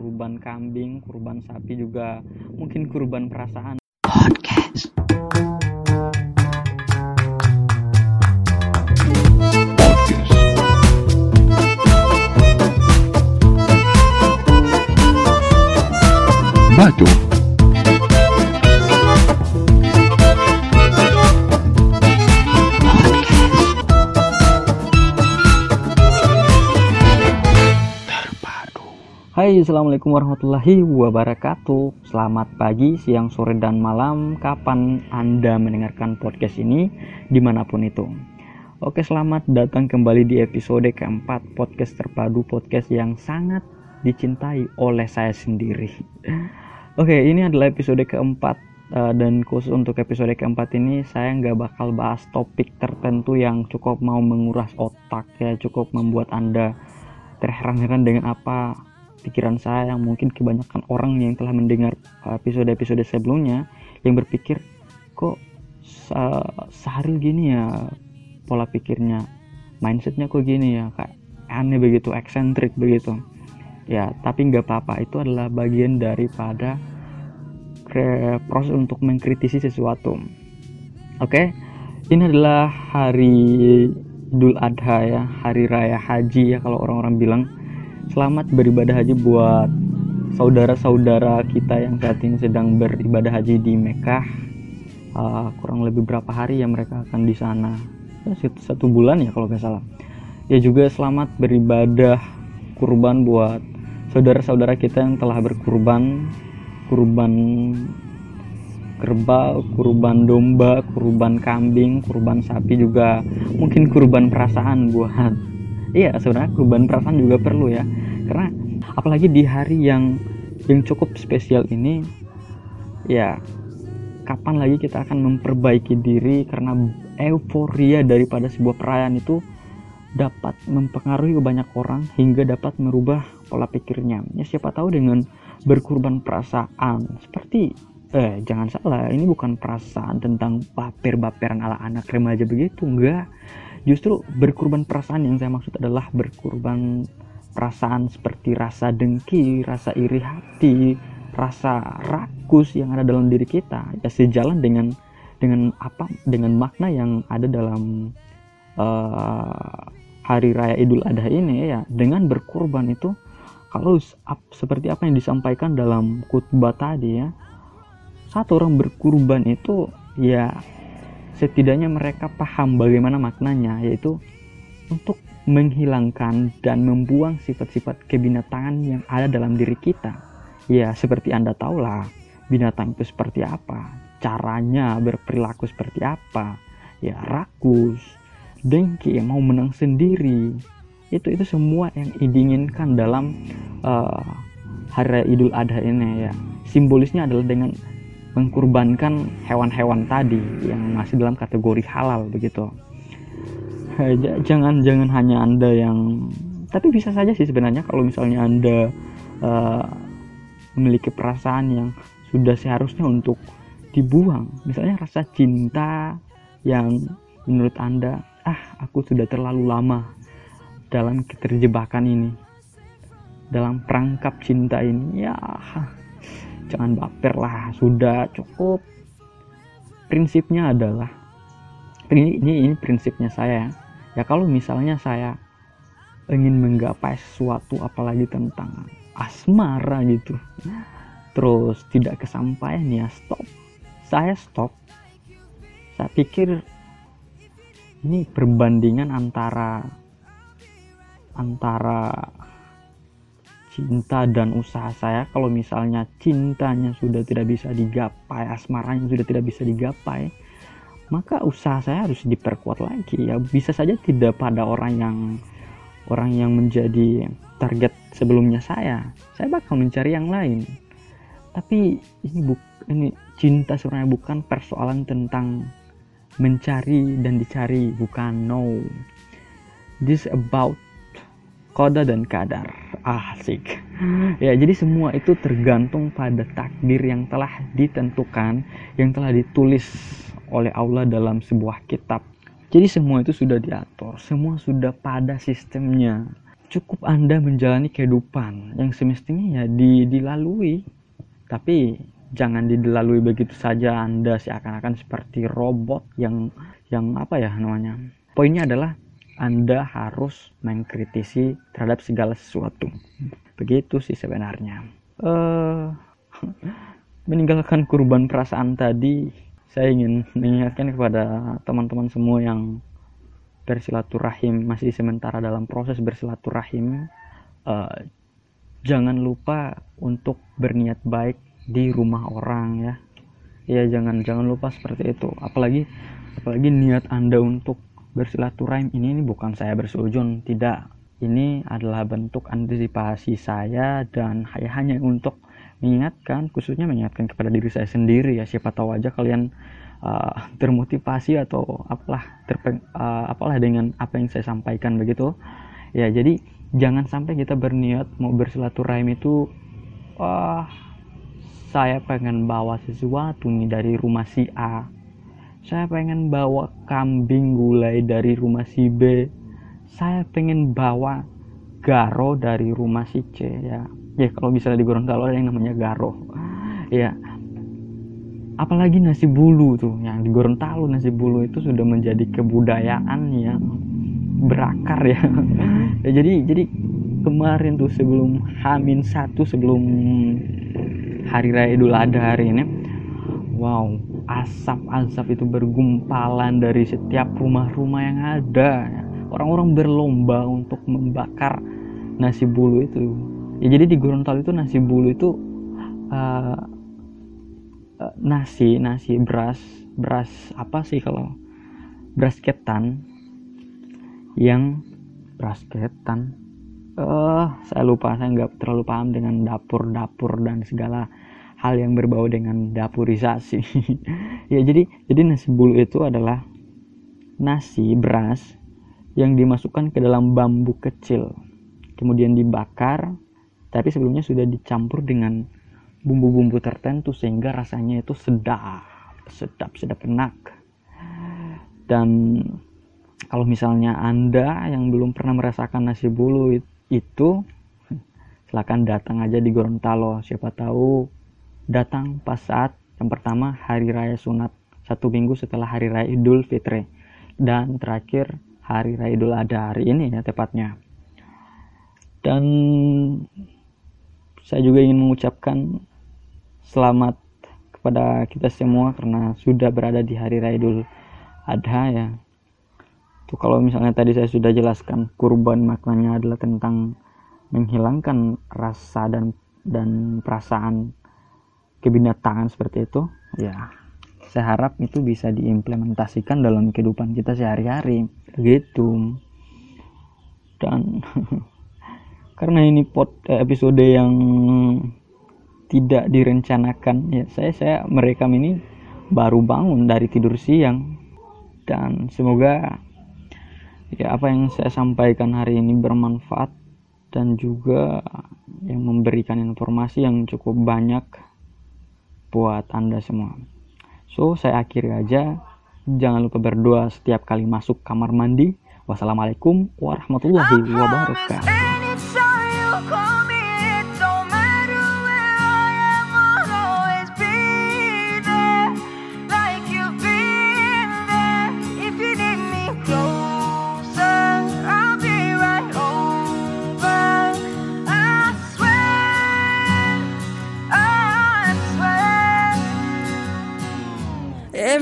kurban kambing, kurban sapi juga, mungkin kurban perasaan. Batu. Hai, assalamualaikum warahmatullahi wabarakatuh. Selamat pagi, siang, sore, dan malam. Kapan Anda mendengarkan podcast ini, di mana pun itu. Oke, selamat datang kembali di episode keempat podcast terpadu podcast yang sangat dicintai oleh saya sendiri. Oke, ini adalah episode keempat eh, dan khusus untuk episode keempat ini saya nggak bakal bahas topik tertentu yang cukup mau menguras otak ya, cukup membuat anda terheran-heran dengan apa pikiran saya yang mungkin kebanyakan orang yang telah mendengar episode-episode sebelumnya yang berpikir kok se- sehari gini ya pola pikirnya mindsetnya kok gini ya kayak aneh begitu eksentrik begitu. Ya tapi nggak apa-apa itu adalah bagian daripada proses untuk mengkritisi sesuatu. Oke ini adalah hari Idul Adha ya hari raya haji ya kalau orang-orang bilang selamat beribadah haji buat saudara-saudara kita yang saat ini sedang beribadah haji di Mekah. Uh, kurang lebih berapa hari ya mereka akan di sana? Ya, satu- bulan ya kalau nggak salah. Ya juga selamat beribadah kurban buat saudara-saudara kita yang telah berkurban. Kurban kerbau, kurban domba, kurban kambing, kurban sapi juga. Mungkin kurban perasaan buat iya sebenarnya kurban perasaan juga perlu ya karena apalagi di hari yang yang cukup spesial ini ya kapan lagi kita akan memperbaiki diri karena euforia daripada sebuah perayaan itu dapat mempengaruhi banyak orang hingga dapat merubah pola pikirnya. Ya siapa tahu dengan berkurban perasaan seperti eh jangan salah ini bukan perasaan tentang baper-baperan ala anak remaja begitu enggak justru berkurban perasaan yang saya maksud adalah berkurban perasaan seperti rasa dengki rasa iri hati rasa rakus yang ada dalam diri kita ya sejalan dengan dengan apa dengan makna yang ada dalam eh, hari raya Idul Adha ini ya. Dengan berkurban itu kalau seperti apa yang disampaikan dalam khutbah tadi ya satu orang berkurban itu ya setidaknya mereka paham bagaimana maknanya yaitu untuk menghilangkan dan membuang sifat-sifat kebinatangan yang ada dalam diri kita. Ya seperti anda tahulah binatang itu seperti apa caranya berperilaku seperti apa ya rakus dengki yang mau menang sendiri. Itu itu semua yang diinginkan dalam eh, hari Idul Adha ini ya. Simbolisnya adalah dengan mengkurbankan hewan-hewan tadi yang masih dalam kategori halal begitu. Eh, jangan jangan hanya anda yang tapi bisa saja sih sebenarnya kalau misalnya anda eh, memiliki perasaan yang sudah seharusnya untuk dibuang. Misalnya rasa cinta yang menurut anda ah aku sudah terlalu lama dalam keterjebakan ini dalam perangkap cinta ini. Ya jangan baper lah sudah cukup. Prinsipnya adalah ini ini, ini prinsipnya saya. Ya. kalau misalnya saya ingin menggapai sesuatu apalagi tentang asmara gitu terus tidak kesampaian ya stop. Saya stop. Saya pikir ini perbandingan antara antara cinta dan usaha saya. Kalau misalnya cintanya sudah tidak bisa digapai asmaranya sudah tidak bisa digapai maka usaha saya harus diperkuat lagi. Ya bisa saja tidak pada orang yang orang yang menjadi target sebelumnya saya. Saya bakal mencari yang lain. Tapi ini buk ini cinta sebenarnya bukan persoalan tentang mencari dan dicari bukan no. This about koda dan kadar asik. Ya jadi semua itu tergantung pada takdir yang telah ditentukan yang telah ditulis oleh Allah dalam sebuah kitab. Jadi semua itu sudah diatur semua sudah pada sistemnya. Cukup anda menjalani kehidupan yang semestinya ya di, dilalui. Tapi jangan dilalui begitu saja anda seakan-akan seperti robot yang yang apa ya namanya? Poinnya adalah anda harus mengkritisi terhadap segala sesuatu. Begitu sih sebenarnya. Uh, meninggalkan kurban perasaan tadi saya ingin mengingatkan kepada teman-teman semua yang bersilaturahim masih sementara dalam proses bersilaturahim uh, jangan lupa untuk berniat baik di rumah orang ya. Ya jangan jangan lupa seperti itu. Apalagi apalagi niat anda untuk bersilaturahim ini ini bukan saya bersujon tidak. Ini adalah bentuk antisipasi saya dan hanya untuk mengingatkan khususnya mengingatkan kepada diri saya sendiri ya. Siapa tahu aja kalian uh, termotivasi atau apalah terpeng, uh, apalah dengan apa yang saya sampaikan begitu. Ya jadi jangan sampai kita berniat mau bersilaturahim itu wah saya pengen bawa sesuatu nih dari rumah si A saya pengen bawa kambing gulai dari rumah si B. Saya pengen bawa garo dari rumah si C ya. Ya kalau misalnya di Gorontalo ada yang namanya garo. Ya. Apalagi nasi bulu tuh yang di Gorontalo nasi bulu itu sudah menjadi kebudayaan yang berakar ya, ya jadi jadi kemarin tuh sebelum Hamin satu sebelum hari raya Idul Adha hari ini wow asap-asap itu bergumpalan dari setiap rumah-rumah yang ada. Orang-orang berlomba untuk membakar nasi bulu itu. Ya jadi di Gorontalo itu nasi bulu itu uh, uh, nasi nasi beras beras apa sih kalau beras ketan yang beras ketan. Uh, saya lupa saya nggak terlalu paham dengan dapur-dapur dan segala hal yang berbau dengan dapurisasi. Ya jadi jadi nasi bulu itu adalah nasi beras yang dimasukkan ke dalam bambu kecil. Kemudian dibakar tapi sebelumnya sudah dicampur dengan bumbu-bumbu tertentu sehingga rasanya itu sedap sedap sedap enak. Dan kalau misalnya anda yang belum pernah merasakan nasi bulu itu silahkan datang aja di Gorontalo. Siapa tahu datang pas saat yang pertama hari raya sunat satu minggu setelah hari raya Idul Fitri. Dan terakhir hari raya Idul Adha hari ini ya tepatnya. Dan saya juga ingin mengucapkan selamat kepada kita semua karena sudah berada di hari raya Idul Adha ya. Itu kalau misalnya tadi saya sudah jelaskan kurban maknanya adalah tentang menghilangkan rasa dan dan perasaan kebinatangan seperti itu ya saya harap itu bisa diimplementasikan dalam kehidupan kita sehari-hari. Begitu. Dan karena ini pot eh, episode yang tidak direncanakan ya saya saya merekam ini baru bangun dari tidur siang. Dan semoga ya apa yang saya sampaikan hari ini bermanfaat dan juga yang memberikan informasi yang cukup banyak buat Anda semua. So, saya akhiri aja. Jangan lupa berdoa setiap kali masuk kamar mandi. Wassalamualaikum warahmatullahi wabarakatuh.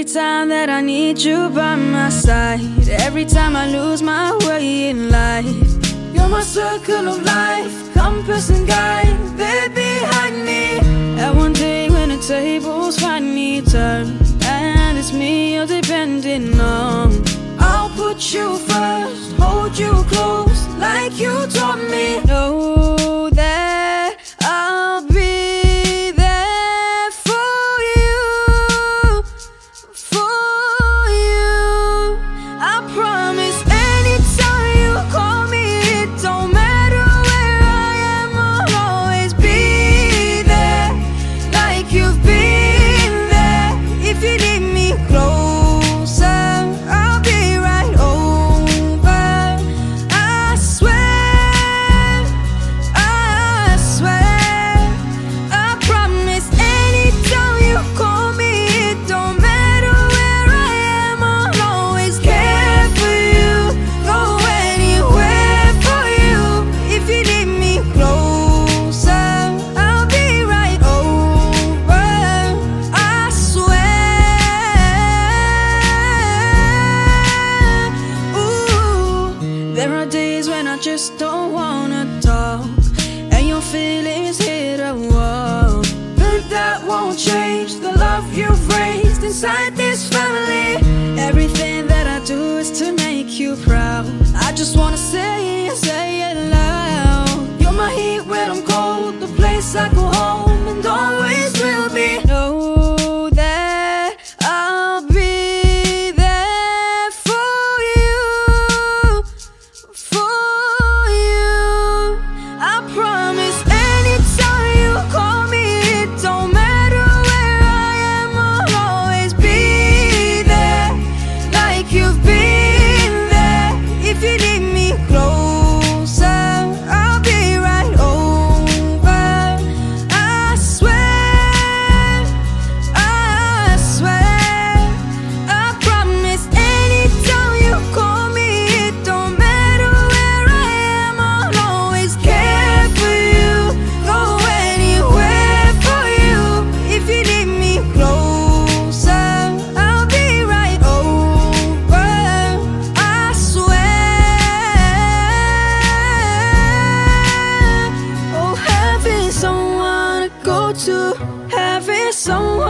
Every time that I need you by my side, every time I lose my way in life, you're my circle of life, compass and guide, baby, behind me. At one day when the tables finally turn, and it's me you're depending on, I'll put you first, hold you close, like you taught me. Inside having someone